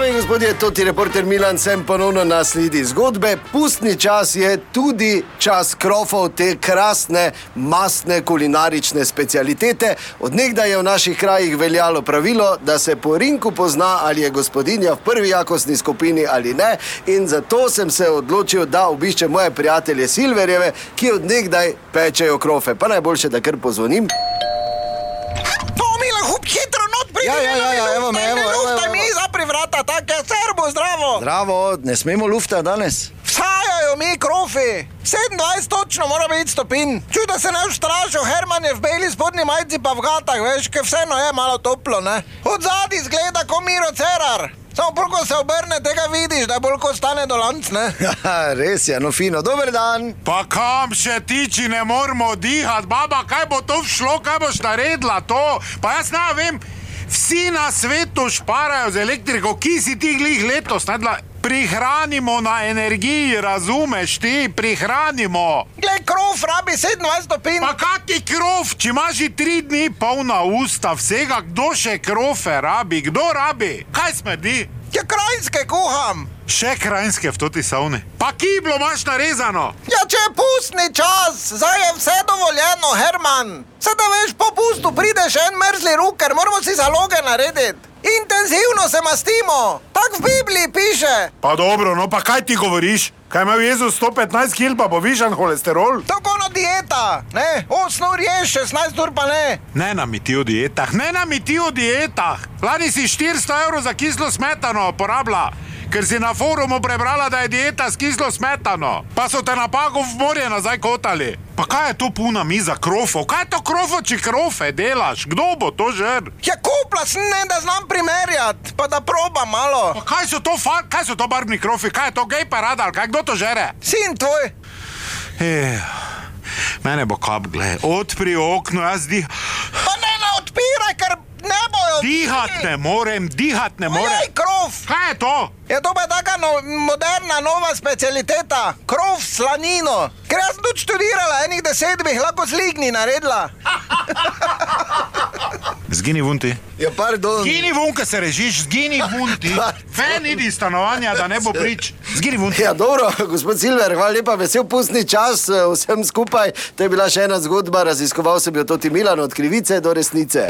Dame in gospodje, to je reporter Milan, sem ponovno na sledi zgodbe. Pustni čas je tudi čas krofov te krasne, masne kulinarične specialitete. Odnegdaj je v naših krajih veljalo pravilo, da se po rinku pozna, ali je gospodinja v prvi jakostni skupini ali ne. In zato sem se odločil, da obiščem moje prijatelje Silverjeve, ki odnegdaj pečejo krofe. Pa najboljše, da kar pozvonim. Zdravo, ne smemo lufta danes. Vsajajo mi krofi. 27 točno mora biti stopin. Čuj, da se ne ustrašijo, Herman je v beli spodnji majici pa v gatah, veš, ker vseeno je malo toplo, ne? Od zadaj zgleda kot Miro Cerar. Samo bolj, ko se obrne, tega vidiš, da bolj, ko stane do lanc, ne? Haha, Res je, no fino, dober dan. Pa kam še tiči, ne moramo dihati, baba, kaj bo to šlo, kaj boš naredila to? Pa jaz ne vem, vsi na svetu šparajo z elektriko, ki si ti glih letos naredila. Prihranimo na energiji, razumeš ti, prihranimo. Glej, krof rabi 27 stopin. Pa kaki krov, če imaš že tri dni polna usta vsega, kdo še krofe rabi, kdo rabi? Kaj smrdi? Ja, krajinske kuham. Še krajinske v toti savni. Pa kiblo imaš narezano. Ja, če je pustni čas, zdaj je vse dovoljeno, Herman. Sedaj da veš, po pustu pride še en mrzli ruker, moramo si zaloge narediti. Intenzivno se mastimo, tako v Bibliji piše. Pa dobro, no pa kaj ti govoriš? Kaj ima Jezus 115 kg, pa bo višan holesterol? Tako na dieta, ne, 8 ur ješ, 16 ur pa ne. Ne nam ti o dietah, ne nam ti o dietah. Lani si 400 evrov za kislo smetano porabila, ker si na forumu prebrala, da je dieta s kislo smetano. Pa so te napako v morje nazaj kotali. Pa kaj je to puna miza krofov? Kaj je to krofo, če krofe delaš? Kdo bo to žer? Ja, kupla sem, ne, da znam primerjati, pa da proba malo. Pa kaj so to, fa- kaj so to barvni krofi, kaj je to gej parada, kaj kdo to žere? Sin tvoj, Eh, mene bo kap, gled, odpri okno, jaz dih. pa ne na odpiraj, ker ne bojo. Dihat ne morem, dihat ne morem. Ojej, krov. Kaj je to? Je to pa taka no, moderna nova specialiteta, krov s slanino. Ker jaz sem tudi študirala, enih deset bi lahko z ligni naredila. Zgini vunti. Ja, pardon. Zgini vun, ko se režiš, zgini vunti. Fen idi iz stanovanja, da ne bo prič. Zgini vunti. Ja, dobro, gospod Silver, hvala lepa, vesel pustni čas eh, vsem skupaj. To je bila še ena zgodba, raziskoval sem jo tudi Milan od krivice do resnice.